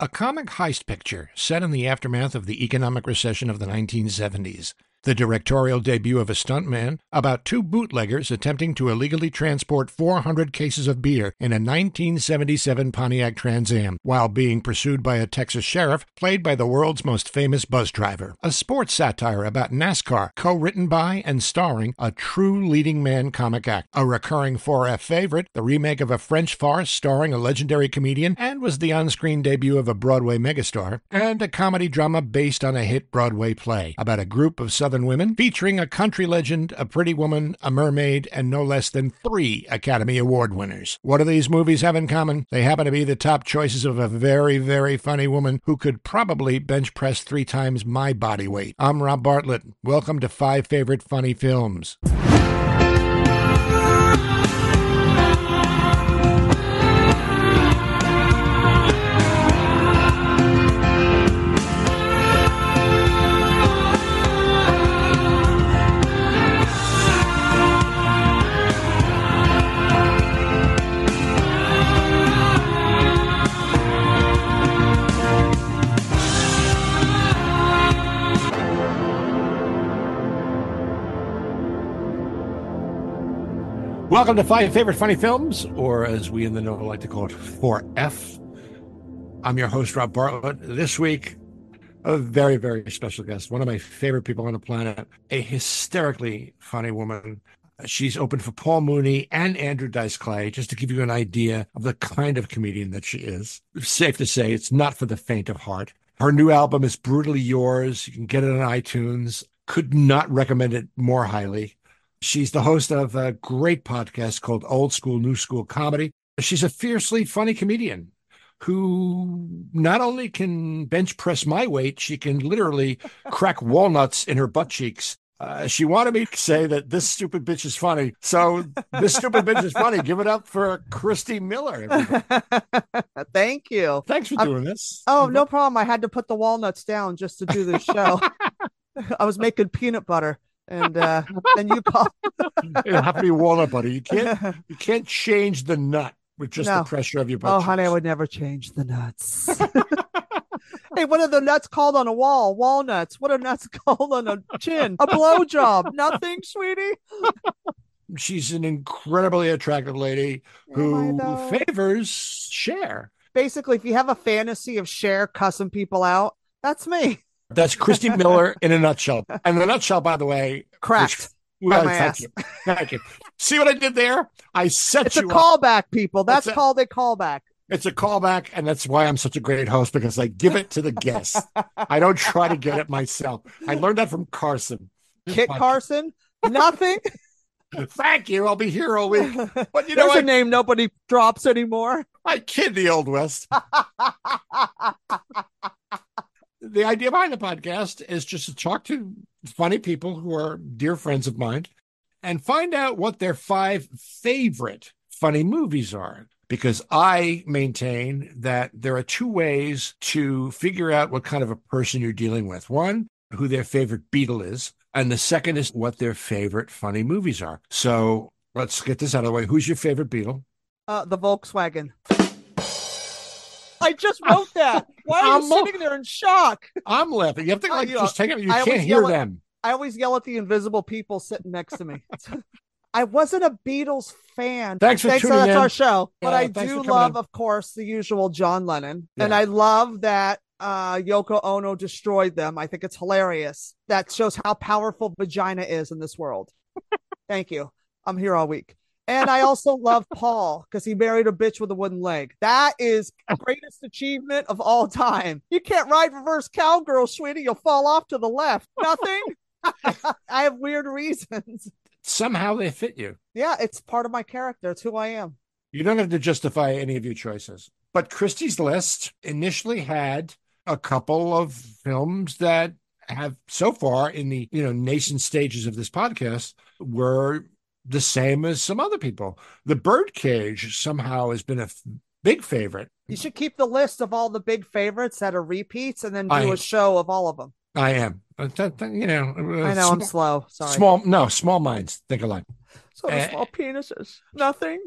a comic heist picture set in the aftermath of the economic recession of the 1970s. The directorial debut of a stuntman about two bootleggers attempting to illegally transport 400 cases of beer in a 1977 Pontiac Trans Am while being pursued by a Texas sheriff played by the world's most famous bus driver. A sports satire about NASCAR, co written by and starring a true leading man comic act. A recurring 4F favorite, the remake of a French farce starring a legendary comedian and was the on screen debut of a Broadway megastar. And a comedy drama based on a hit Broadway play about a group of Southern women, featuring a country legend, a pretty woman, a mermaid, and no less than three Academy Award winners. What do these movies have in common? They happen to be the top choices of a very, very funny woman who could probably bench press three times my body weight. I'm Rob Bartlett. Welcome to Five Favorite Funny Films. Welcome to Five Favorite Funny Films, or as we in the know like to call it, 4F. I'm your host, Rob Bartlett. This week, a very, very special guest, one of my favorite people on the planet, a hysterically funny woman. She's open for Paul Mooney and Andrew Dice Clay, just to give you an idea of the kind of comedian that she is. Safe to say, it's not for the faint of heart. Her new album is Brutally Yours. You can get it on iTunes. Could not recommend it more highly. She's the host of a great podcast called Old School, New School Comedy. She's a fiercely funny comedian who not only can bench press my weight, she can literally crack walnuts in her butt cheeks. Uh, she wanted me to say that this stupid bitch is funny. So this stupid bitch is funny. Give it up for Christy Miller. Thank you. Thanks for doing I'm, this. Oh, no problem. I had to put the walnuts down just to do this show. I was making peanut butter and uh, then you pop. It'll have to be walnut butter. You can't you can't change the nut with just no. the pressure of your butt. Oh, honey, I would never change the nuts. hey, what are the nuts called on a wall? Walnuts. What are nuts called on a chin? A blowjob. Nothing, sweetie. She's an incredibly attractive lady who favors Cher. Basically, if you have a fantasy of Cher cussing people out, that's me. That's Christy Miller in a nutshell. And the nutshell, by the way, cracked. Which, well, thank you. Thank you. See what I did there? I set it's you. It's a callback, people. That's called a callback. It's a callback, and that's why I'm such a great host because I give it to the guests. I don't try to get it myself. I learned that from Carson. Kit Carson? Nothing. Thank you. I'll be here all week. But you know, There's a name nobody drops anymore. I kid the old west the idea behind the podcast is just to talk to funny people who are dear friends of mine and find out what their five favorite funny movies are. Because I maintain that there are two ways to figure out what kind of a person you're dealing with. One, who their favorite Beatle is, and the second is what their favorite funny movies are. So let's get this out of the way. Who's your favorite Beatle? Uh, the Volkswagen. I just wrote that. Why are you sitting there in shock? I'm laughing. You have to like just take it. You I can't hear at, them. I always yell at the invisible people sitting next to me. I wasn't a Beatles fan. Thanks for thanks tuning that's in. our show. But I do love, in. of course, the usual John Lennon, yeah. and I love that uh, Yoko Ono destroyed them. I think it's hilarious. That shows how powerful vagina is in this world. Thank you. I'm here all week. And I also love Paul because he married a bitch with a wooden leg. That is greatest achievement of all time. You can't ride reverse cowgirl, sweetie. You'll fall off to the left. Nothing. I have weird reasons. Somehow they fit you. Yeah, it's part of my character. It's who I am. You don't have to justify any of your choices. But Christy's list initially had a couple of films that have so far in the you know nascent stages of this podcast were the same as some other people. The Birdcage somehow has been a f- big favorite. You should keep the list of all the big favorites that are repeats and then do I, a show of all of them. I am. You know, uh, I know sm- I'm slow. Sorry. Small, no, small minds think alike. So uh, small penises. Nothing.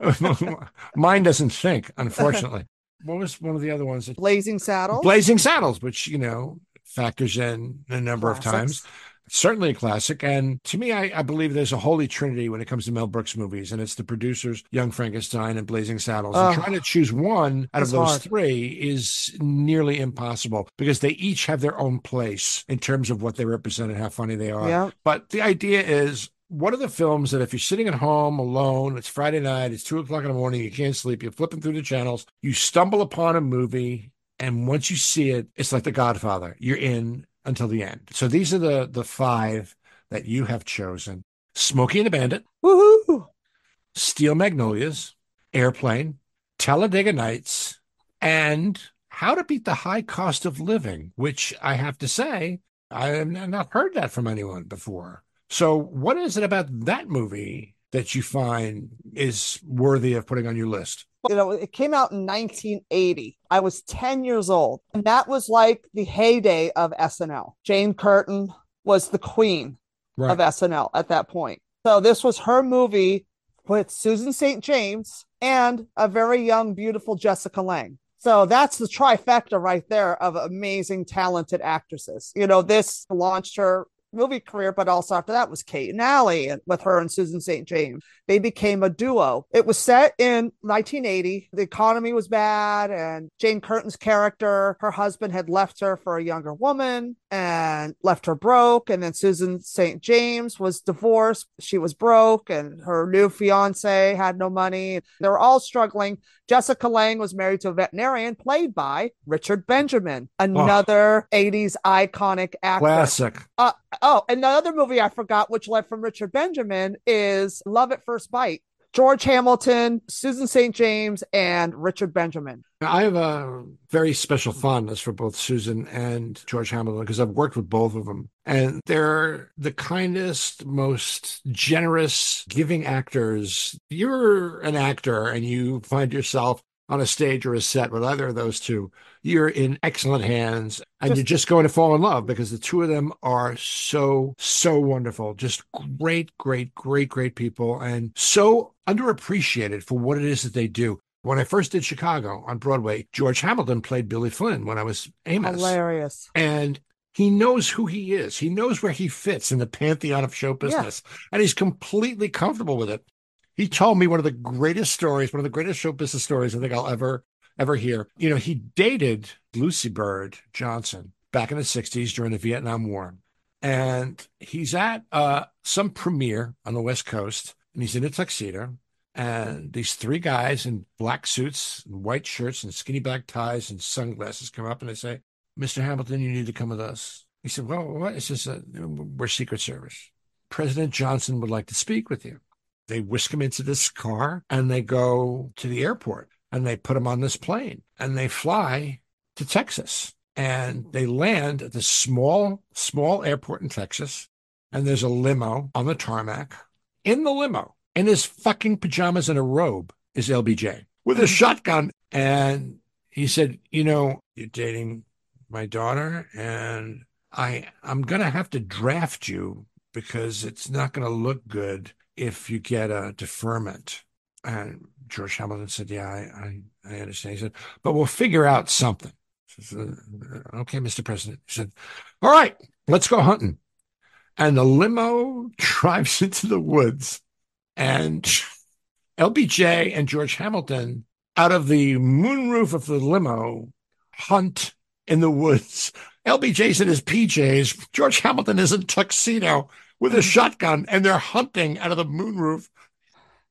Mine doesn't think, unfortunately. what was one of the other ones? That, Blazing Saddles. Blazing Saddles, which you know factors in a number Classics. of times. Certainly a classic. And to me, I, I believe there's a holy trinity when it comes to Mel Brooks movies, and it's the producers, Young Frankenstein and Blazing Saddles. Ugh. and trying to choose one out of those hard. three is nearly impossible because they each have their own place in terms of what they represent and how funny they are. Yeah. But the idea is what are the films that if you're sitting at home alone, it's Friday night, it's two o'clock in the morning, you can't sleep, you're flipping through the channels, you stumble upon a movie, and once you see it, it's like The Godfather. You're in until the end. So these are the the five that you have chosen: Smokey and the Bandit, Woohoo! Steel Magnolias, Airplane, Talladega Nights, and How to Beat the High Cost of Living, which I have to say, I have not heard that from anyone before. So, what is it about that movie that you find is worthy of putting on your list? You know, it came out in 1980. I was 10 years old, and that was like the heyday of SNL. Jane Curtin was the queen of SNL at that point. So this was her movie with Susan St. James and a very young, beautiful Jessica Lange. So that's the trifecta right there of amazing, talented actresses. You know, this launched her movie career, but also after that was Kate and and with her and Susan St. James. They became a duo. It was set in 1980. The economy was bad, and Jane Curtin's character, her husband had left her for a younger woman and left her broke. And then Susan St. James was divorced. She was broke, and her new fiance had no money. They were all struggling. Jessica Lange was married to a veterinarian played by Richard Benjamin, another 80s iconic actor. Classic. Uh, oh, and the other movie I forgot, which led from Richard Benjamin, is Love at First Bite. George Hamilton, Susan St. James, and Richard Benjamin. I have a very special fondness for both Susan and George Hamilton because I've worked with both of them. And they're the kindest, most generous, giving actors. You're an actor and you find yourself on a stage or a set with either of those two, you're in excellent hands and Just- you're just going to fall in love because the two of them are so, so wonderful. Just great, great, great, great people and so underappreciated for what it is that they do. When I first did Chicago on Broadway, George Hamilton played Billy Flynn when I was Amos. Hilarious. And he knows who he is. He knows where he fits in the pantheon of show business. And he's completely comfortable with it. He told me one of the greatest stories, one of the greatest show business stories I think I'll ever, ever hear. You know, he dated Lucy Bird Johnson back in the 60s during the Vietnam War. And he's at uh, some premiere on the West Coast, and he's in a tuxedo. And these three guys in black suits and white shirts and skinny black ties and sunglasses come up and they say, Mr. Hamilton, you need to come with us. He said, Well, what? It's just a, we're Secret Service. President Johnson would like to speak with you. They whisk him into this car and they go to the airport and they put him on this plane and they fly to Texas and they land at this small, small airport in Texas. And there's a limo on the tarmac. In the limo, in his fucking pajamas and a robe, is LBJ with a shotgun. And he said, You know, you're dating my daughter, and I I'm gonna have to draft you because it's not gonna look good if you get a deferment. And George Hamilton said, Yeah, I I, I understand. He said, But we'll figure out something. Said, uh, okay, Mr. President. He said, All right, let's go hunting. And the limo drives into the woods, and LBJ and George Hamilton, out of the moonroof of the limo, hunt in the woods. LBJ's in his PJs. George Hamilton is in tuxedo with a shotgun, and they're hunting out of the moonroof.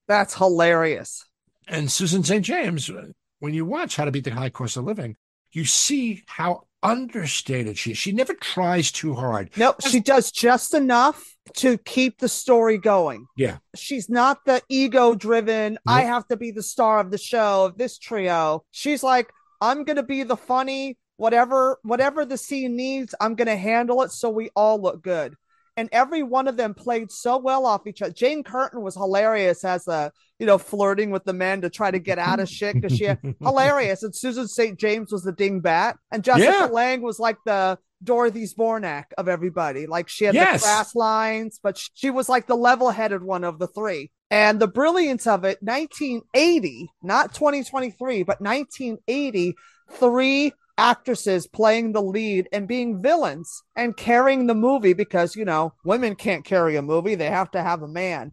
That's hilarious. And Susan St. James, when you watch How to Beat the High Cost of Living, you see how understated she is. She never tries too hard. Nope, she does just enough to keep the story going. Yeah. She's not the ego driven, I have to be the star of the show of this trio. She's like, I'm going to be the funny whatever whatever the scene needs, I'm going to handle it so we all look good. And every one of them played so well off each other. Jane Curtin was hilarious as a, you know, flirting with the men to try to get out of shit because she hilarious. And Susan St. James was the dingbat, and Jessica Yeah. Lange was like the Dorothy Zbornak of everybody. Like she had Yes. the crass lines, but she was like the level-headed one of the three. And the brilliance of it, 1980, not 2023, but 1980, three actresses playing the lead and being villains and carrying the movie because, you know, women can't carry a movie, they have to have a man.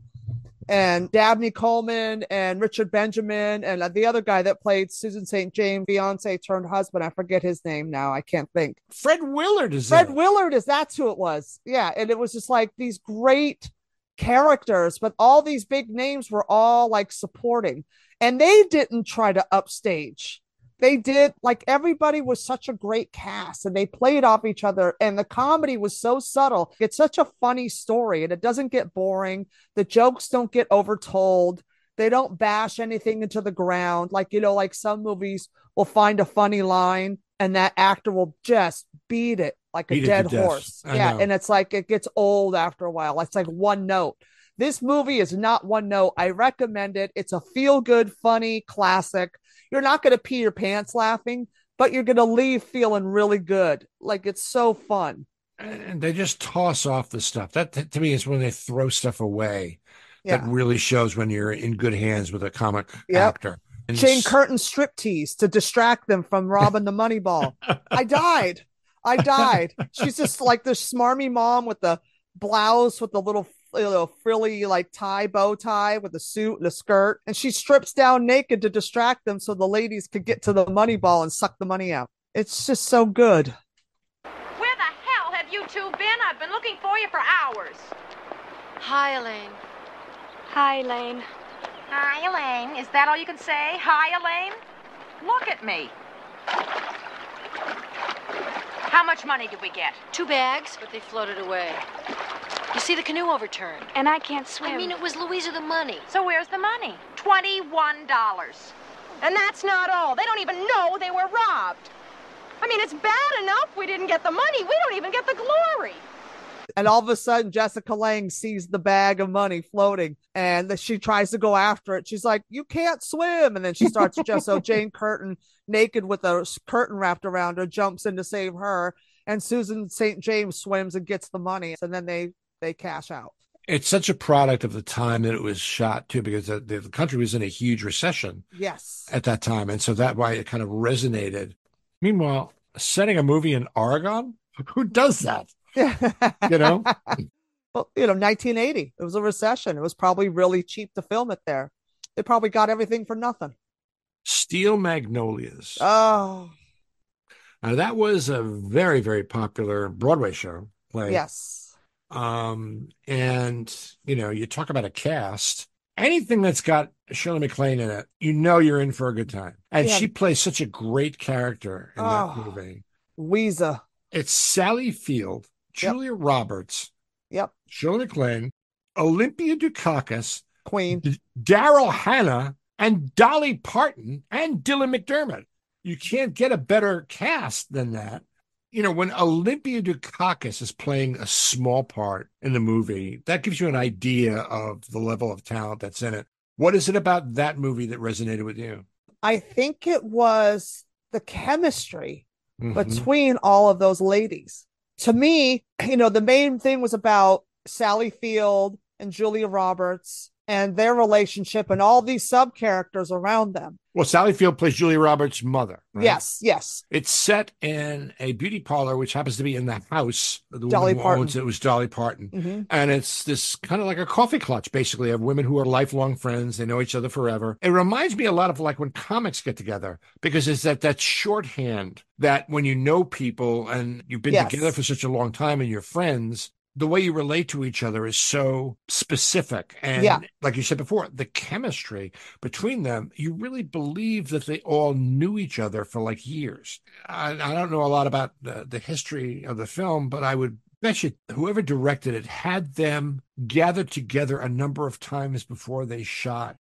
And Dabney Coleman and Richard Benjamin and the other guy that played Susan St. James, fiance turned husband. I forget his name now. I can't think. Fred Willard is Fred Willard is that's who it was. Yeah. And it was just like these great characters, but all these big names were all like supporting. And they didn't try to upstage they did like everybody was such a great cast and they played off each other and the comedy was so subtle. It's such a funny story and it doesn't get boring. The jokes don't get overtold. They don't bash anything into the ground. Like you know like some movies will find a funny line and that actor will just beat it like beat a dead horse. Yeah and it's like it gets old after a while. It's like one note. This movie is not one note. I recommend it. It's a feel good funny classic you're not going to pee your pants laughing, but you're going to leave feeling really good. Like it's so fun. And they just toss off the stuff. That to me is when they throw stuff away. Yeah. That really shows when you're in good hands with a comic yep. actor. And Jane Curtin striptease to distract them from robbing the money ball. I died. I died. She's just like this smarmy mom with the blouse with the little you know, frilly like tie bow tie with a suit and a skirt, and she strips down naked to distract them so the ladies could get to the money ball and suck the money out. It's just so good. Where the hell have you two been? I've been looking for you for hours. Hi, Elaine. Hi, Elaine. Hi, Elaine. Is that all you can say? Hi, Elaine? Look at me. How much money did we get? Two bags, but they floated away. You see the canoe overturned. And I can't swim. I mean, it was Louisa the money. So where's the money? $21. And that's not all. They don't even know they were robbed. I mean, it's bad enough we didn't get the money. We don't even get the glory. And all of a sudden, Jessica Lange sees the bag of money floating and she tries to go after it. She's like, You can't swim. And then she starts just so Jane Curtin, naked with a curtain wrapped around her, jumps in to save her. And Susan St. James swims and gets the money. And then they they cash out. It's such a product of the time that it was shot too, because the, the country was in a huge recession. Yes. At that time, and so that why it kind of resonated. Meanwhile, setting a movie in Oregon, who does that? you know. Well, you know, 1980. It was a recession. It was probably really cheap to film it there. They probably got everything for nothing. Steel Magnolias. Oh. Now that was a very, very popular Broadway show. Play. Yes um, and you know, you talk about a cast, anything that's got Shirley MacLaine in it, you know you're in for a good time. And yeah. she plays such a great character in oh, that movie. Ouiser. It's Sally Field, Julia yep. Roberts, yep, Shirley MacLaine, Olympia Dukakis, Queen, D- Daryl Hannah, and Dolly Parton and Dylan McDermott. You can't get a better cast than that you know, when Olympia Dukakis is playing a small part in the movie, that gives you an idea of the level of talent that's in it. What is it about that movie that resonated with you? I think it was the chemistry mm-hmm. between all of those ladies. To me, you know, the main thing was about Sally Field and Julia Roberts and their relationship and all these sub characters around them. Well, Sally Field plays Julia Roberts' mother. Right? Yes, yes. It's set in a beauty parlor, which happens to be in the house. The Dolly woman Parton. owns it was Dolly Parton, mm-hmm. and it's this kind of like a coffee clutch, basically, of women who are lifelong friends. They know each other forever. It reminds me a lot of like when comics get together because it's that that shorthand that when you know people and you've been yes. together for such a long time and you're friends, the way you relate to each other is so specific. And yeah. like you said before, the chemistry between them, you really believe that they all knew each other for like years. I, I don't know a lot about the, the history of the film, but I would bet you whoever directed it had them gathered together a number of times before they shot.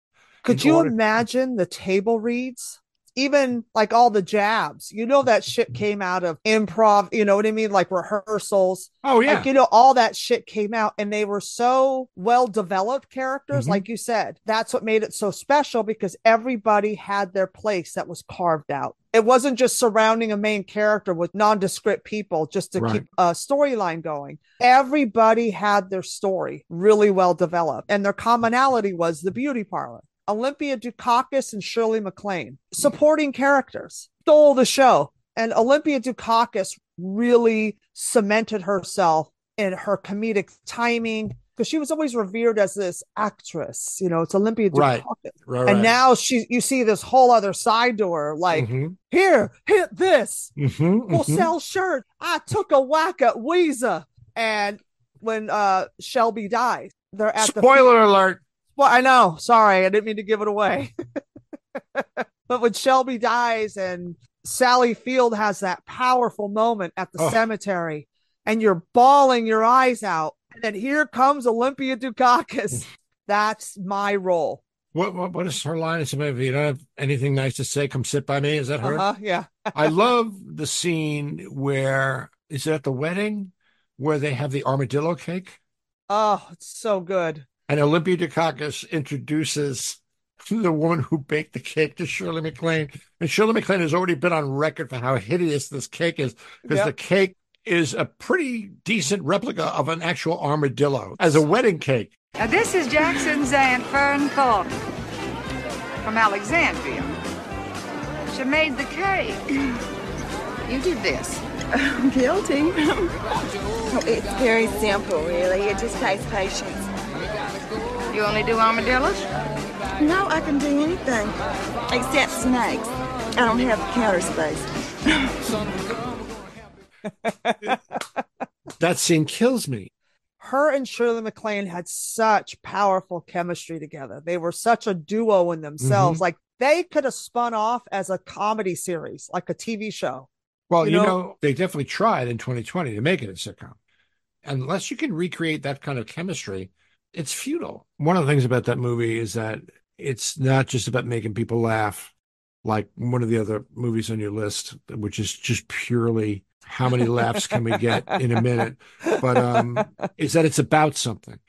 Could you order- imagine the table reads? Even like all the jabs, you know, that shit came out of improv, you know what I mean? Like rehearsals. Oh, yeah. Like, you know, all that shit came out and they were so well developed characters. Mhm. Like you said, that's what made it so special because everybody had their place that was carved out. It wasn't just surrounding a main character with nondescript people just to Right. keep a storyline going. Everybody had their story really well developed, and their commonality was the beauty parlor. Olympia Dukakis and Shirley MacLaine, supporting characters, stole the show. And Olympia Dukakis really cemented herself in her comedic timing because she was always revered as this actress. You know, it's Olympia Dukakis. Right. Right, And now she, you see this whole other side to her, like, Mhm, here, hit this. mhm, We'll mhm. sell shirt. I took a whack at Ouiser. And when uh Shelby dies, they're at the Spoiler alert. Well, I know. Sorry, I didn't mean to give it away. but when Shelby dies and Sally Field has that powerful moment at the Oh. cemetery, and you're bawling your eyes out, and then here comes Olympia Dukakis. That's my role. What, what what is her line? It's if you don't have anything nice to say, come sit by me. Is that her? Uh-huh, yeah. I love the scene where is it at the wedding where they have the armadillo cake Oh, it's so good. And Olympia Dukakis introduces the woman who baked the cake to Shirley MacLaine. And Shirley MacLaine has already been on record for how hideous this cake is because Yep. the cake is a pretty decent replica of an actual armadillo as a wedding cake. Now, this is Jackson's Aunt Fern Thornton from Alexandria. She made the cake. You did this. I'm Guilty. it's very simple, really. It just takes patience. You only do armadillos? No, I can do anything except snakes. I don't have the counter space. That scene kills me. her and Shirley MacLaine had such powerful chemistry together. They were such a duo in themselves. Mm-hmm. Like they could have spun off as a comedy series, like a TV show. Well, You you, know- know, they definitely tried in 2020 to make it a sitcom. Unless you can recreate that kind of chemistry, it's futile. One of the things about that movie is that it's not just about making people laugh, like one of the other movies on your list, which is just purely how many laughs can we get in a minute, but um, is that it's about something.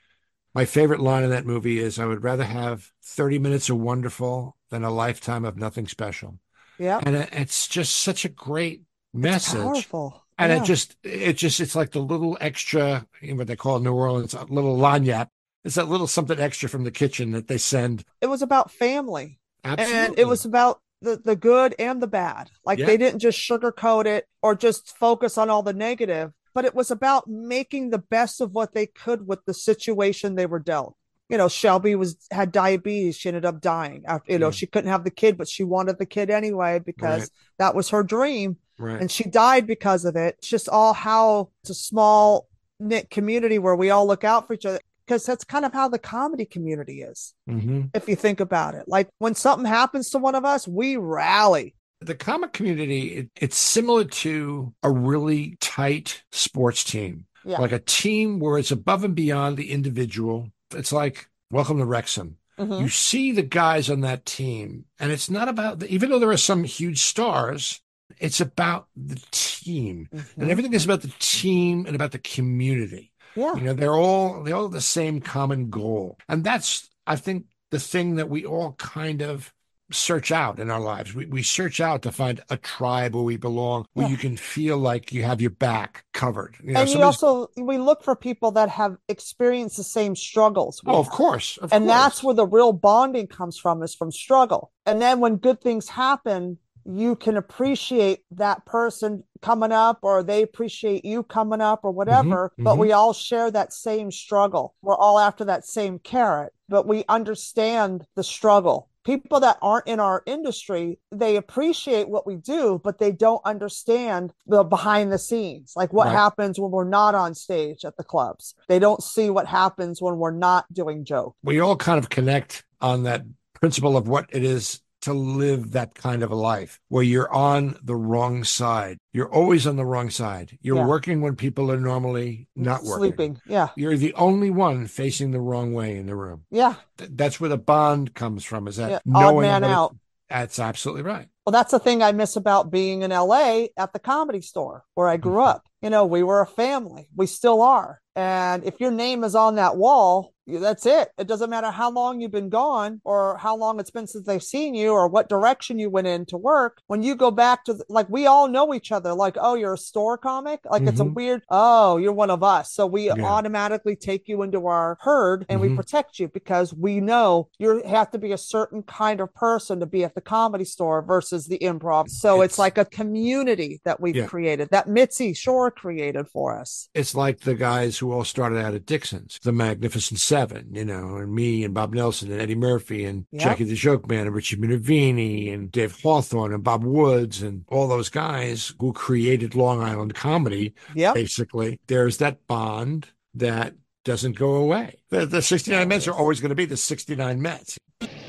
My favorite line in that movie is I would rather have 30 minutes of wonderful than a lifetime of nothing special. Yeah. And it's just such a great message Powerful. and Yeah. it just it just it's like the little extra what they call new orleans a little lagniappe it's that little something extra from the kitchen that they send it was about family. absolutely And it was about the, the good and the bad. Like Yeah. they didn't just sugarcoat it or just focus on all the negative, but it was about making the best of what they could with the situation they were dealt. You know, Shelby was had diabetes. She ended up dying after, you know, she couldn't have the kid, but she wanted the kid anyway because Right. that was her dream. right And she died because of it. It's just all how it's a small knit community where we all look out for each other. Because that's kind of how the comedy community is hmm if you think about it. Like when something happens to one of us, we rally. the comic community it, it's similar to a really tight sports team Yeah. like a team where it's above and beyond the individual it's like welcome to wrexham Mhm. you see the guys on that team and it's not about the, even though there are some huge stars it's about the team Mhm. and everything is about the team and about the community Yeah. you know they're all they all have the same common goal and that's i think the thing that we all kind of search out in our lives we, we search out to find a tribe where we belong where Yeah. you can feel like you have your back covered you know and you also we look for people that have experienced the same struggles. oh of course of and course. that's where the real bonding comes from is from struggle. And then when good things happen, you can appreciate that person coming up or they appreciate you coming up or whatever, but mhm. we all share that same struggle. We're all after that same carrot, but we understand the struggle. People that aren't in our industry, they appreciate what we do, but they don't understand the behind the scenes, like what Right. happens when we're not on stage at the clubs. They don't see what happens when we're not doing jokes. we all kind of connect on that principle of what it is to live that kind of a life where you're on the wrong side. You're always on the wrong side. You're Yeah. working when people are normally not working. sleeping. Yeah. You're the only one facing the wrong way in the room. Yeah. Th- That's where the bond comes from. Is that Yeah, odd knowing man what it- out. That's absolutely right. Well, that's the thing I miss about being in LA at the comedy store where I grew Mm-hmm. up. You know, we were a family. We still are. And if your name is on that wall, that's it. It doesn't matter how long you've been gone or how long it's been since they've seen you or what direction you went in to work. When you go back to, the, like, we all know each other. Like, oh, you're a store comic. Like, it's a Mhm. weird, oh, you're one of us. So we Yeah. automatically take you into our herd and we Mhm. protect you because we know you have to be a certain kind of person to be at the comedy store versus the improv. So it's, It's- like a community that we've Yeah. created that Mitzi Shore created for us. It's like the guys who all started out at Dixon's, the Magnificent Seven, you know, and me and Bob Nelson and Eddie Murphy and Yep. Jackie the Joke Man and Richie Minervini and Dave Hawthorne and Bob Woods and all those guys who created Long Island comedy. Yep. Basically, there's that bond that doesn't go away. The, the 69 Mets are always going to be the 69 Mets.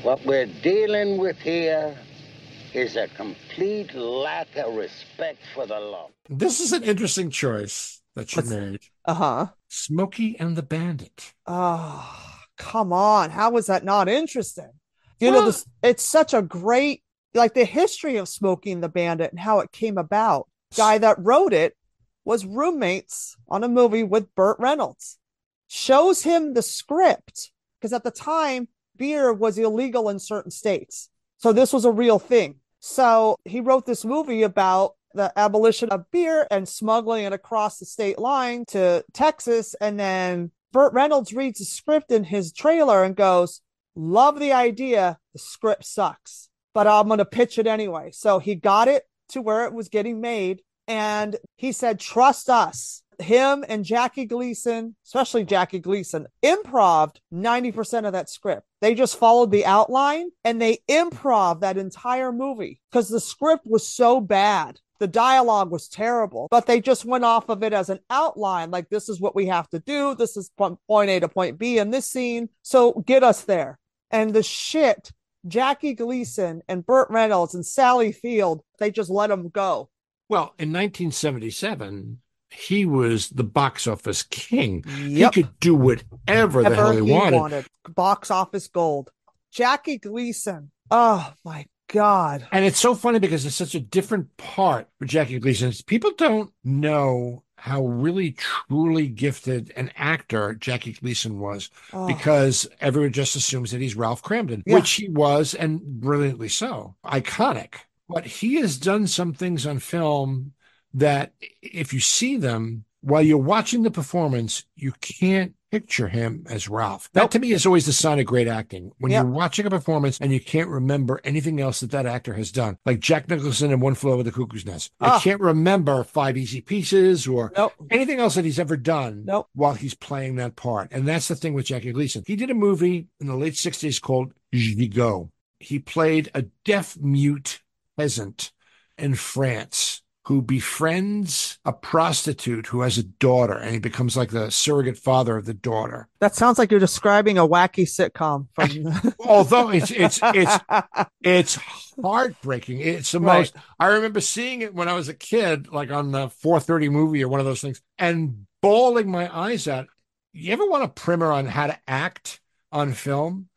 What we're dealing with here is a complete lack of respect for the law. This is an interesting choice that you What's- made. Uh huh. Smokey and the Bandit. Oh, come on. How is that not interesting? You know, this it's such a great like the history of Smokey and the Bandit and how it came about. Guy that wrote it was roommates on a movie with Burt Reynolds. Shows him the script because at the time beer was illegal in certain states. So this was a real thing. So he wrote this movie about the abolition of beer and smuggling it across the state line to Texas. And then Burt Reynolds reads the script in his trailer and goes, Love the idea. The script sucks, but I'm going to pitch it anyway. So he got it to where it was getting made. And he said, Trust us. Him and Jackie Gleason, especially Jackie Gleason, improved 90% of that script. They just followed the outline and they improv that entire movie because the script was so bad. The dialogue was terrible, but they just went off of it as an outline. Like, this is what we have to do. This is point A to point B in this scene. So get us there. And the shit, Jackie Gleason and Burt Reynolds and Sally Field, they just let them go. Well, in 1977, he was the box office king. Yep. He could do whatever the hell Whatever he wanted. Box office gold. Jackie Gleason. Oh my God. And it's so funny because it's such a different part for Jackie Gleason. People don't know how really truly gifted an actor Jackie Gleason was Oh. because everyone just assumes that he's Ralph Kramden, Yeah. which he was and brilliantly so. Iconic. But he has done some things on film that if you see them while you're watching the performance, you can't picture him as Ralph. That to me is always the sign of great acting. When Yep. you're watching a performance and you can't remember anything else that that actor has done, like Jack Nicholson in One Flew Over the Cuckoo's Nest. I Ah. can't remember Five Easy Pieces or Nope. anything else that he's ever done Nope. while he's playing that part. And that's the thing with Jackie Gleason. He did a movie in the late 60s called Gigot. He played a deaf mute peasant in France who befriends a prostitute who has a daughter and he becomes like the surrogate father of the daughter. That sounds like you're describing a wacky sitcom from Although it's it's it's it's heartbreaking. It's the Right. most I remember seeing it when I was a kid, like on the 430 movie or one of those things, and bawling my eyes out. You ever want a primer on how to act on film?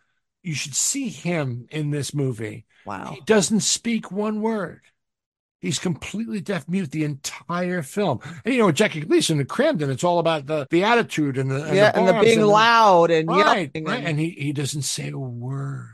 You should see him in this movie. wow. He doesn't speak one word. He's completely deaf mute the entire film. And you know, Jackie Gleason and Kramden, it's all about the the attitude and the and yeah, the, and the being and loud and right, yelling. right. and- And he he doesn't say a word.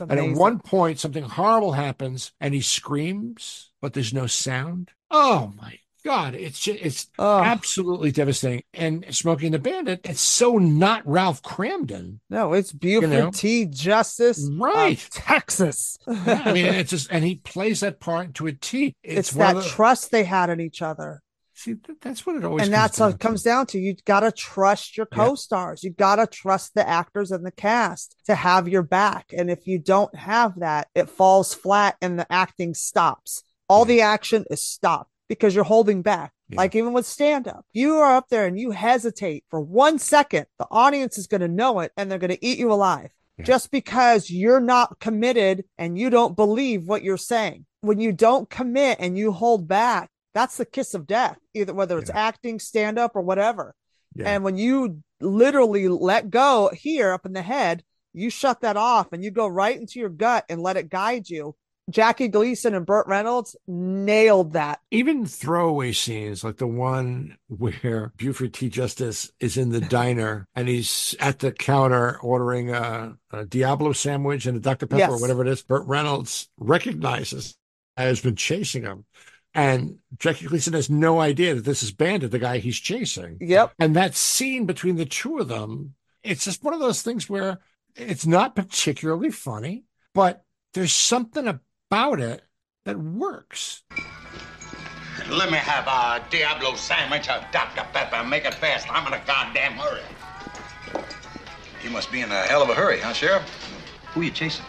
And at one point, something horrible happens, and he screams, but there's no sound. Oh my God! It's just, it's Oh, absolutely devastating. And Smokey and the Bandit, it's so not Ralph Kramden. no, it's Buford know? T. Justice, Right. Texas. Yeah, I mean, it's just, and he plays that part to a T. it's, It's, that the- trust they had in each other. See, th- that's what it always. and that's what down it to. comes down to. You got to trust your co-stars. You got to trust the actors and the cast to have your back. And if you don't have that, it falls flat and the acting stops. All Yeah. the action is stopped because you're holding back. Yeah. Like even with stand up, you are up there and you hesitate for one second. The audience is going to know it and they're going to eat you alive Yeah. just because you're not committed and you don't believe what you're saying. When you don't commit and you hold back, that's the kiss of death, either whether it's Yeah. acting, stand up, or whatever. And when you literally let go here up in the head, you shut that off and you go right into your gut and let it guide you. Jackie Gleason and Burt Reynolds nailed that. Even throwaway scenes like the one where Buford T. Justice is in the diner and he's at the counter ordering a, a Diablo sandwich and a Dr. Pepper Yes. or whatever it is. Burt Reynolds recognizes has been chasing him. And Jackie Gleason has no idea that this is Bandit, the guy he's chasing. Yep. And that scene between the two of them, it's just one of those things where it's not particularly funny, but there's something about it that works. Let me have a Diablo sandwich, a Dr. Pepper, and make it fast. I'm in a goddamn hurry. You must be in a hell of a hurry, huh, Sheriff? Who are you chasing?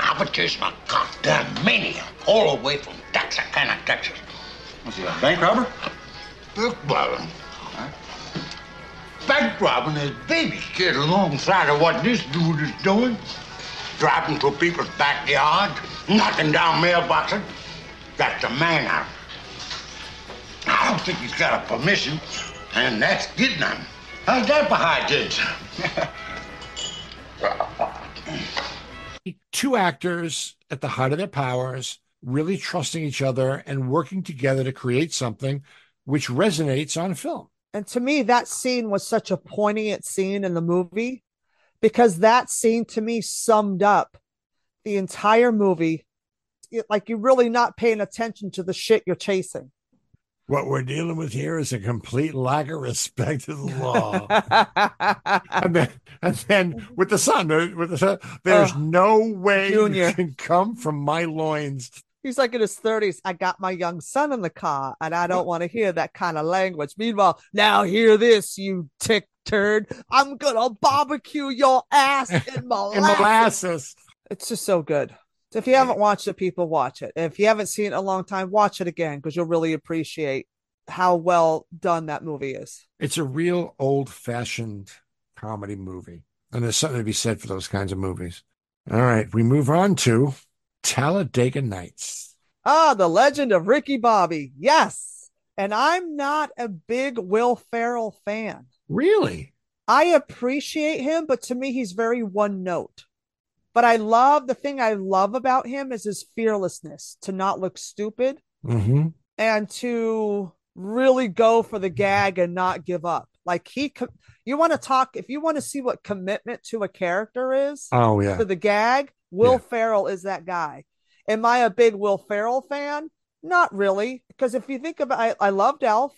I was chasing a goddamn maniac all the way from Texarkana, Texas. Was he a bank robber? Bank robbing. Bank robbing his baby kid alongside of what this dude is doing. Driving through people's backyards, knocking down mailboxes. That's a man out. I don't think he's got a permission, and that's getting him. How's that for hijinks? two actors at the height of their powers, really trusting each other and working together to create something which resonates on film. And to me, that scene was such a poignant scene in the movie because that scene to me summed up the entire movie. It- like you're really not paying attention to the shit you're chasing. What we're dealing with here is a complete lack of respect to the law. and then, and then with the son, uh, with the son, there's Oh, no way Junior. you can come from my loins. He's like in his 30s. I got my young son in the car and I don't want to hear that kind of language. Meanwhile, now hear this, you tick turd. I'm going to barbecue your ass in molasses. In molasses. It's just so good. So if you haven't watched it, people watch it. If you haven't seen it a long time, watch it again because you'll really appreciate how well done that movie is. It's a real old fashioned comedy movie. And there's something to be said for those kinds of movies. All right, we move on to Talladega Nights. Ah, the legend of Ricky Bobby. Yes. And I'm not a big Will Ferrell fan. Really? I appreciate him, but to me, he's very one note. But I love the thing I love about him is his fearlessness to not look stupid Mm-hmm. and to really go for the gag and not give up. Like he, you want to talk, if you want to see what commitment to a character is Oh yeah. to the gag, Will Yeah. Ferrell is that guy. Am I a big Will Ferrell fan? Not really, because if you think about, I, I loved Elf,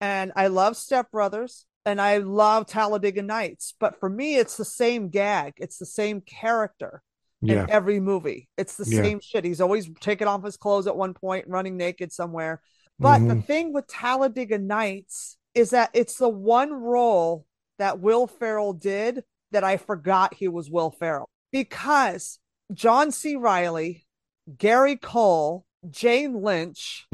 and I love Step Brothers, and I love Talladega Nights. But for me, it's the same gag. It's the same character Yeah. in every movie. It's the Yeah. same shit. He's always taking off his clothes at one point, running naked somewhere. But the Mhm. thing with Talladega Nights is that it's the one role that Will Ferrell did that I forgot he was Will Ferrell because John C. Reilly, Gary Cole, Jane Lynch,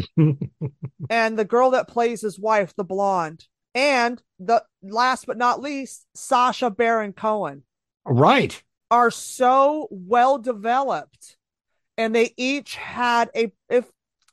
and the girl that plays his wife, the blonde, and the last but not least, Sacha Baron Cohen right. are so well developed and they each had a if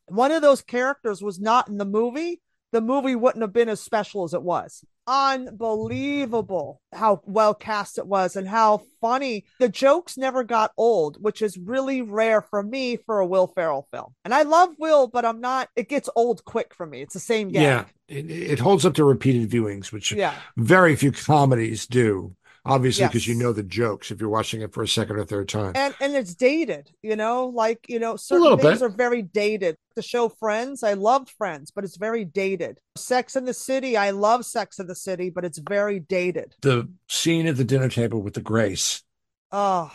one of those characters was not in the movie the movie wouldn't have been as special as it was unbelievable how well cast it was and how funny the jokes never got old which is really rare for me for a will ferrell film and i love will but i'm not it gets old quick for me it's the same gag Yeah. It, it holds up to repeated viewings, which yeah very few comedies do. Obviously, because you know the jokes if you're watching it for a second or third time. and and it's dated you know like you know certain things bit. are very dated the show friends i loved friends but it's very dated sex in the city i love sex in the city but it's very dated the scene at the dinner table with the Grace oh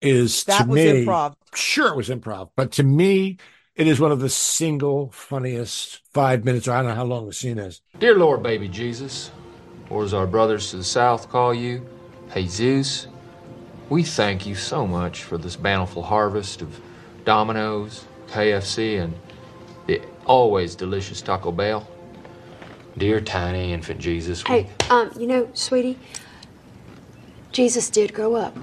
is that to was me improv sure it was improv, but to me, it is one of the single funniest five minutes. Or I don't know how long the scene is. Dear Lord, baby Jesus, or as our brothers to the south call you, Jesus, we thank you so much for this bountiful harvest of Domino's, KFC, and the always delicious Taco Bell. Dear tiny infant Jesus, we- Hey, um, you know, sweetie, Jesus did grow up.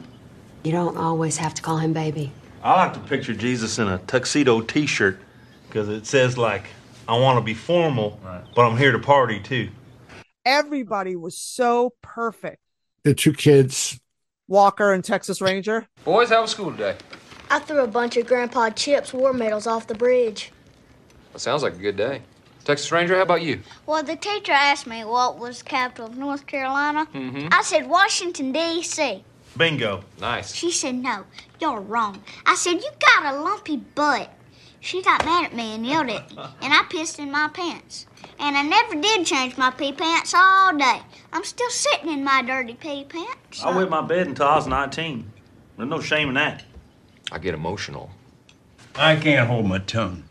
You don't always have to call him baby. I like to picture Jesus in a tuxedo T-shirt because it says like, "I want to be formal, but I'm here to party too." everybody was so perfect The two kids, walker and texas ranger Boys, how was school today? I threw a bunch of Grandpa Chip's war medals off the bridge. That sounds like a good day. Texas Ranger, how about you? Well, the teacher asked me what was the capital of North Carolina. Mm-hmm. I said Washington, D.C. Bingo. Nice. She said, no, you're wrong. I said, you got a lumpy butt. She got mad at me and yelled at me, and I pissed in my pants. And I never did change my pee pants all day. I'm still sitting in my dirty pee pants. I wet my bed until I was 19. There's no shame in that. I get emotional. I can't hold my tongue.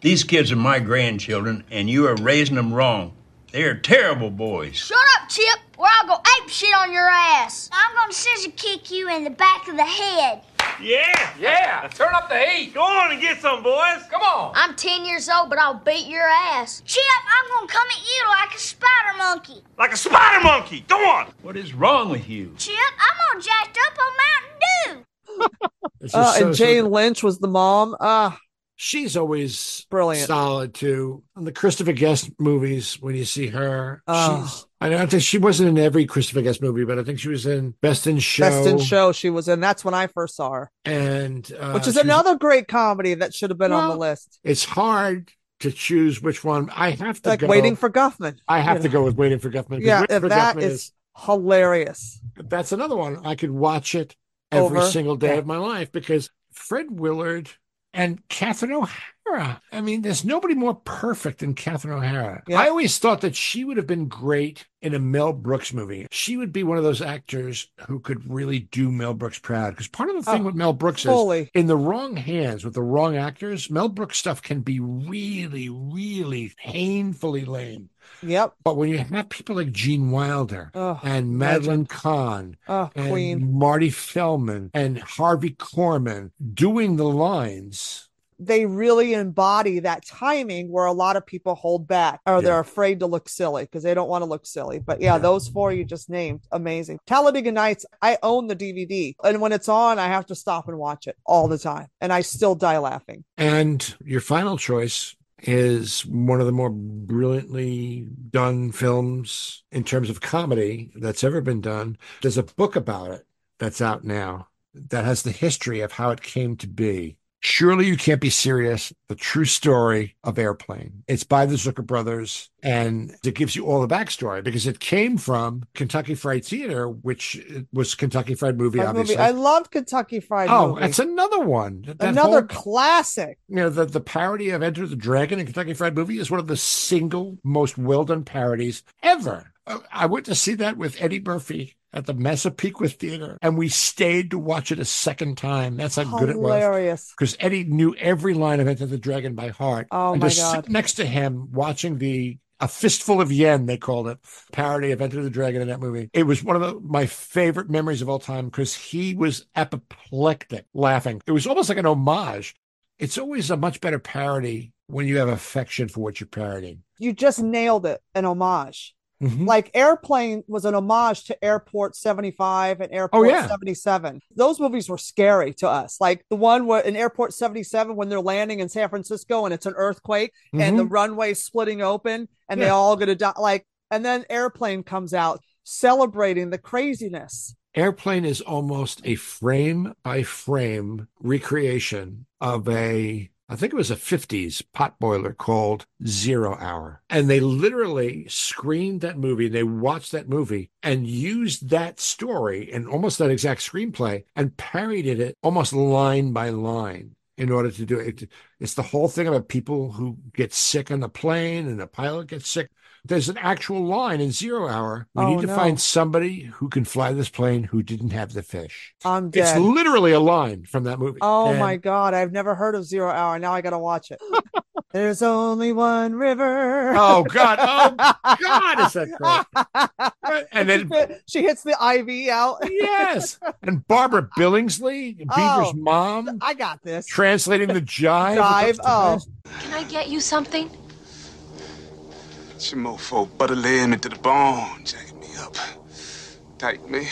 These kids are my grandchildren, and you are raising them wrong. They are terrible boys. Shut up, Chip, or I'll go ape shit on your ass. I'm gonna scissor kick you in the back of the head. Yeah. Yeah. Turn up the heat. Go on and get some, boys. Come on. I'm 10 years old, but I'll beat your ass. Chip, I'm gonna come at you like a spider monkey. Like a spider monkey. Go on. What is wrong with you? Chip, I'm all jacked up on Mountain Dew. Uh, so- and so- Jane Lynch was the mom. Ah, she's always Brilliant. solid too. On the Christopher Guest movies, when you see her, Oh. she's. I don't think she wasn't in every Christopher Guest movie, but I think she was in Best in Show. Best in Show she was in. That's when I first saw her, and uh, which is she was- another great comedy that should have been on the list. It's hard to choose which one. I have to Like go. Waiting for Guffman. I have to know. go with Waiting for Guffman. 'cause Yeah, Waiting for that Guffman is hilarious. that's another one I could watch it every Over. single day Yeah. of my life because Fred Willard and Catherine O'Hara. I mean, there's nobody more perfect than Catherine O'Hara. Yeah. I always thought that she would have been great in a Mel Brooks movie. She would be one of those actors who could really do Mel Brooks proud. Because part of the thing Oh, with Mel Brooks fully. is in the wrong hands with the wrong actors, Mel Brooks stuff can be really, really painfully lame. Yep. But when you have people like Gene Wilder Oh, and Madeline Kahn Oh, and Queen. Marty Feldman and Harvey Korman doing the lines. They really embody that timing where a lot of people hold back or they're afraid to look silly because they don't want to look silly. But yeah, those four you just named, amazing. Talladega Nights, I own the DVD. And when it's on, I have to stop and watch it all the time. And I still die laughing. And your final choice is one of the more brilliantly done films in terms of comedy that's ever been done. There's a book about it that's out now that has the history of how it came to be. Surely You Can't Be Serious, the true story of Airplane. It's by the Zucker brothers and it gives you all the backstory because it came from Kentucky Fried Theater, which was Kentucky Fried Movie, Fried obviously. movie. I love Kentucky Fried oh, Movie. that's another one. That Another whole- classic. you know, the, the parody of Enter the Dragon in Kentucky Fried Movie is one of the single most well done parodies ever. I went to see that with Eddie Murphy at the Massapequa Theater, and we stayed to watch it a second time. That's how good it was. Hilarious. Because Eddie knew every line of Enter the Dragon by heart. Oh, and my to God. sit next to him watching the a fistful of yen, they called it, parody of Enter the Dragon in that movie. It was one of the, my favorite memories of all time because he was apoplectic laughing. It was almost like an homage. It's always a much better parody when you have affection for what you're parodying. You just nailed it. An homage. Mhm. Like Airplane was an homage to Airport 75 and Airport Oh, yeah. 77. Those movies were scary to us. Like the one where in Airport 77 when they're landing in San Francisco and it's an earthquake and the Mhm. runway splitting open and they all gonna die. Like, and then Airplane comes out celebrating the craziness. Airplane is almost a frame by frame recreation of a, I think it was a 50s pot boiler called Zero Hour. And they literally screened that movie, they watched that movie and used that story and almost that exact screenplay and parodied it almost line by line in order to do it. It's the whole thing about people who get sick on the plane and the pilot gets sick. There's an actual line in Zero Hour. We Oh, need to no. find somebody who can fly this plane who didn't have the fish. I'm dead. It's literally a line from that movie. Oh And my God. I've never heard of Zero Hour. Now I got to watch it. There's only one river. Oh God! Oh God! Is that great? And then she hits the IV out. yes, and Barbara Billingsley, Beaver's Oh, mom, I got this. translating the jive. Jive. Oh, Can I get you something? It's your mofo butter laying me to the bone, jacking me up. Tight me.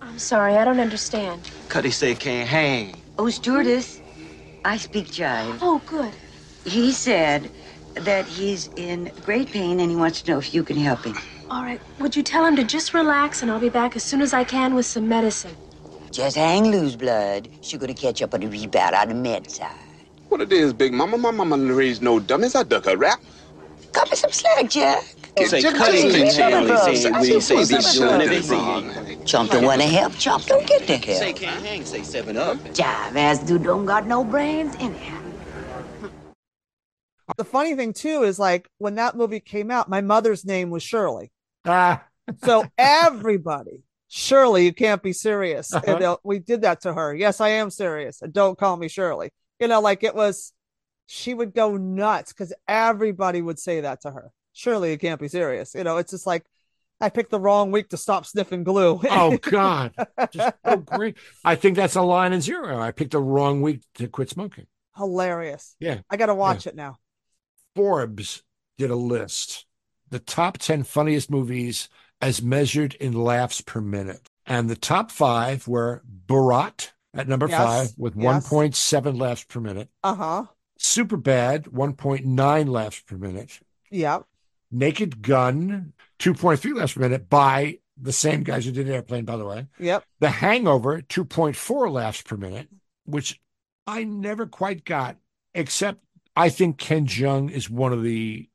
I'm sorry, I don't understand. Cuddy say can't hang. Oh, stewardess, I speak jive. Oh, good. He said that he's in great pain and he wants to know if you can help him. All right, would you tell him to just relax and I'll be back as soon as I can with some medicine? Just hang loose, blood. She gonna catch up on the rebound on the med side. What it is, Big Mama? My mama didn't raise no dummies. I duck her rap. Cut me some slack, Jack. Say Just- cutting just- and just- saying, just- we just- say just- be just- doing just- Chump don't wanna help. Chump don't get the help. Say help. can't hang, say seven up. Jive ass dude don't got no brains in anyhow. The funny thing too is like when that movie came out, my mother's name was Shirley. Ah, So everybody, Shirley, you can't be serious. Uh-huh. And, uh, we did that to her. Yes, I am serious. And don't call me Shirley. You know, like it was, she would go nuts because everybody would say that to her. Shirley, you can't be serious. You know, it's just like I picked the wrong week to stop sniffing glue. oh God, just oh great. I think that's a line in zero. I picked the wrong week to quit smoking. Hilarious. Yeah. I got to watch it now. Forbes did a list, the top 10 funniest movies as measured in laughs per minute. And the top five were Borat at number Yes, five with yes. 1.7 laughs per minute. Uh huh. Superbad, 1.9 laughs per minute. Yep. Naked Gun, 2.3 laughs per minute by the same guys who did Airplane, by the way. Yep. The Hangover, 2.4 laughs per minute, which I never quite got, except I think Ken Jeong is one of the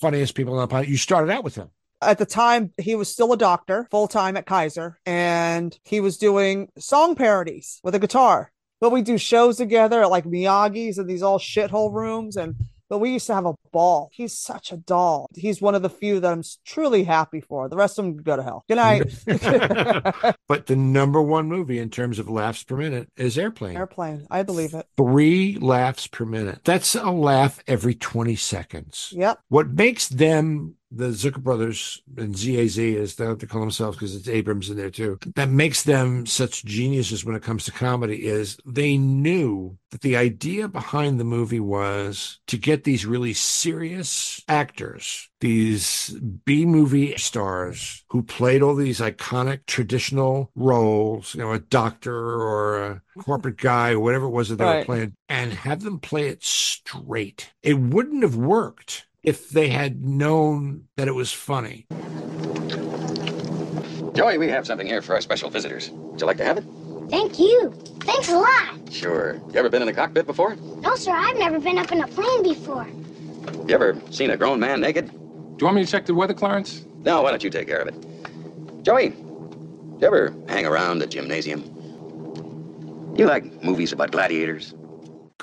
funniest people on the planet. You started out with him. At the time, he was still a doctor, full time at Kaiser, and he was doing song parodies with a guitar. But we do shows together at like Miyagi's and these all shithole rooms, and but we used to have a ball. He's such a doll. He's one of the few that I'm truly happy for. The rest of them go to hell. Good night. but the number one movie in terms of laughs per minute is Airplane. Airplane. I believe it. Three laughs per minute. That's a laugh every 20 seconds. Yep. What makes them, the Zucker brothers and ZAZ, as they like to call themselves, because it's Abrahams in there too, that makes them such geniuses when it comes to comedy is they knew that the idea behind the movie was to get these really serious actors, these B movie stars who played all these iconic traditional roles, you know, a doctor or a corporate guy or whatever it was that they were playing, and have them play it straight. It wouldn't have worked if they had known that it was funny. Joey, we have something here for our special visitors. Would you like to have it? Thank you. Thanks a lot. Sure. You ever been in a cockpit before? No, sir, I've never been up in a plane before. You ever seen a grown man naked? Do you want me to check the weather, Clarence? No, why don't you take care of it? Joey, you ever hang around the gymnasium? You like movies about gladiators?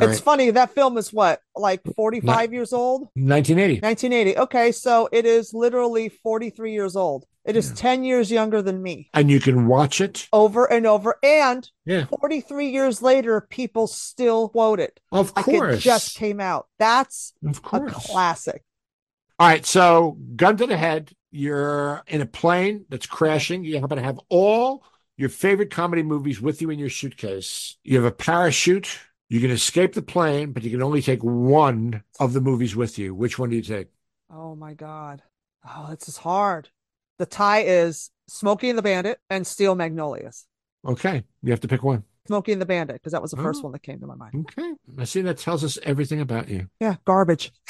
It's funny. That film is what, like 45 years old? 1980. 1980. Okay, so it is literally 43 years old. It is 10 years younger than me. And you can watch it. Over and over. And Yeah. 43 years later, people still quote it. Of Like course. it just came out. That's Of course. a classic. All right, so gun to the head. You're in a plane that's crashing. You happen to have all your favorite comedy movies with you in your suitcase. You have a parachute. You can escape the plane, but you can only take one of the movies with you. Which one do you take? Oh my God. Oh, this is hard. The tie is Smokey and the Bandit and Steel Magnolias. Okay, you have to pick one. Smokey and the Bandit, because that was the first Oh. one that came to my mind. Okay, I see. That tells us everything about you. Yeah, garbage.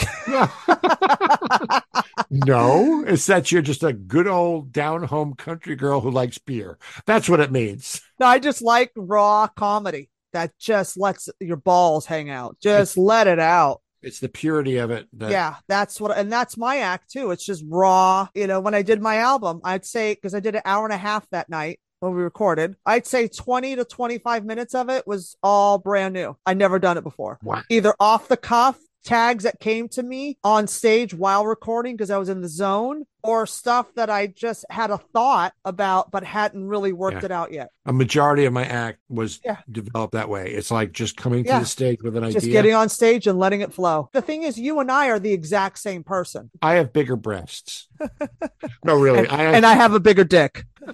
No, it's that you're just a good old down home country girl who likes beer. That's what it means. No, I just like raw comedy that just lets your balls hang out. Just let it out. It's the purity of it. That, yeah, that's what, and that's my act too. It's just raw. You know, when I did my album, I'd say, because I did an hour and a half that night when we recorded, I'd say 20 to 25 minutes of it was all brand new. I'd never done it before. Wow. Either off the cuff, tags that came to me on stage while recording because I was in the zone, or stuff that I just had a thought about but hadn't really worked Yeah. it out yet. A majority of my act was Yeah. developed that way. It's like just coming to the stage with an idea. Just getting on stage and letting it flow. The thing is, you and I are the exact same person. I have bigger breasts. no, really. And, I and I have a bigger dick.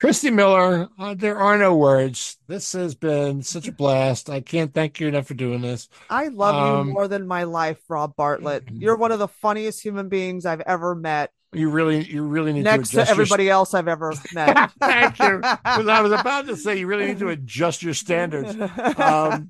Christy Miller, uh, there are no words. This has been such a blast. I can't thank you enough for doing this. I love Um, you more than my life, Rob Bartlett. You're one of the funniest human beings I've ever met, You really, you really need next to to adjust your- everybody else I've ever met. Thank you. Because I was about to say you really need to adjust your standards. Um,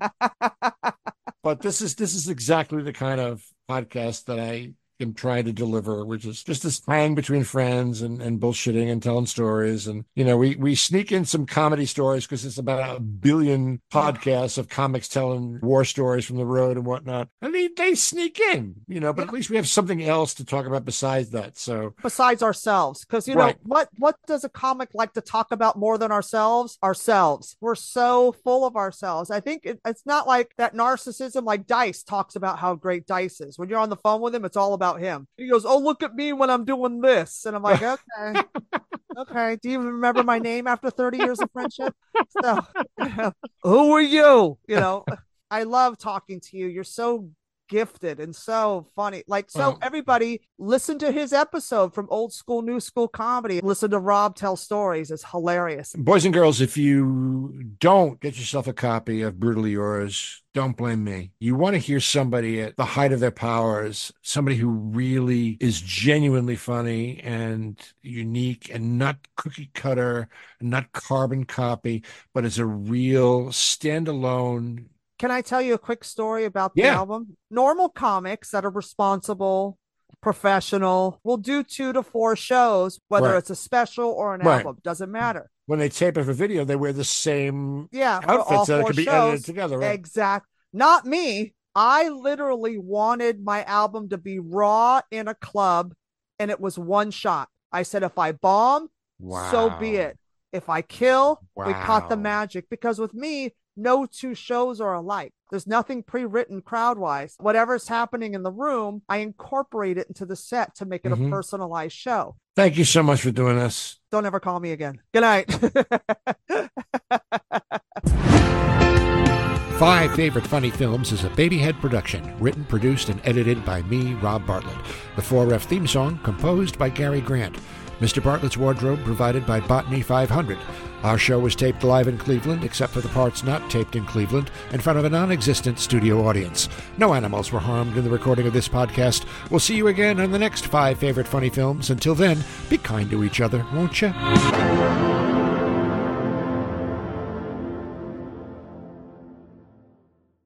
but this is this is exactly the kind of podcast that I am trying to deliver, which is just this hang between friends and, and bullshitting and telling stories. And, you know, we, we sneak in some comedy stories because it's about a billion podcasts of comics telling war stories from the road and whatnot. And they, they sneak in, you know, but at least we have something else to talk about besides that. So, besides ourselves, because, you Right. know, what, what does a comic like to talk about more than ourselves? Ourselves. We're so full of ourselves. I think it, it's not like that narcissism, like Dice talks about how great Dice is. When you're on the phone with him, it's all about him. He goes, Oh, look at me when I'm doing this. And I'm like, Okay. okay. Do you even remember my name after 30 years of friendship? So, who are you? You know, I love talking to you. You're so gifted and so funny. Like, so everybody listen to his episode from old school, new school comedy. Listen to Rob tell stories. It's hilarious. boys and girls, if you don't get yourself a copy of Brutally Yours, don't blame me. You want to hear somebody at the height of their powers, somebody who really is genuinely funny and unique and not cookie cutter, not carbon copy, but is a real standalone. Can I tell you a quick story about the Yeah. album? Normal comics that are responsible, professional, will do two to four shows, whether Right. it's a special or an Right. album. Doesn't matter. When they tape it for video, they wear the same Yeah, outfits that could be shows. edited together. Right? Exact. Not me. I literally wanted my album to be raw in a club, and it was one shot. I said, if I bomb, so be it. If I kill, we caught the magic. Because with me, no two shows are alike. There's nothing pre-written crowd-wise. Whatever's happening in the room, I incorporate it into the set to make it Mhm. a personalized show. Thank you so much for doing this. Don't ever call me again. Good night. Five Favorite Funny Films is a Babyhead production, written, produced, and edited by me, Rob Bartlett. The 4F theme song composed by Gary Grant. Mr. Bartlett's wardrobe provided by Botany 500. Our show was taped live in Cleveland, except for the parts not taped in Cleveland, in front of a non existent studio audience. No animals were harmed in the recording of this podcast. We'll see you again on the next Five Favorite Funny Films. Until then, be kind to each other, won't you?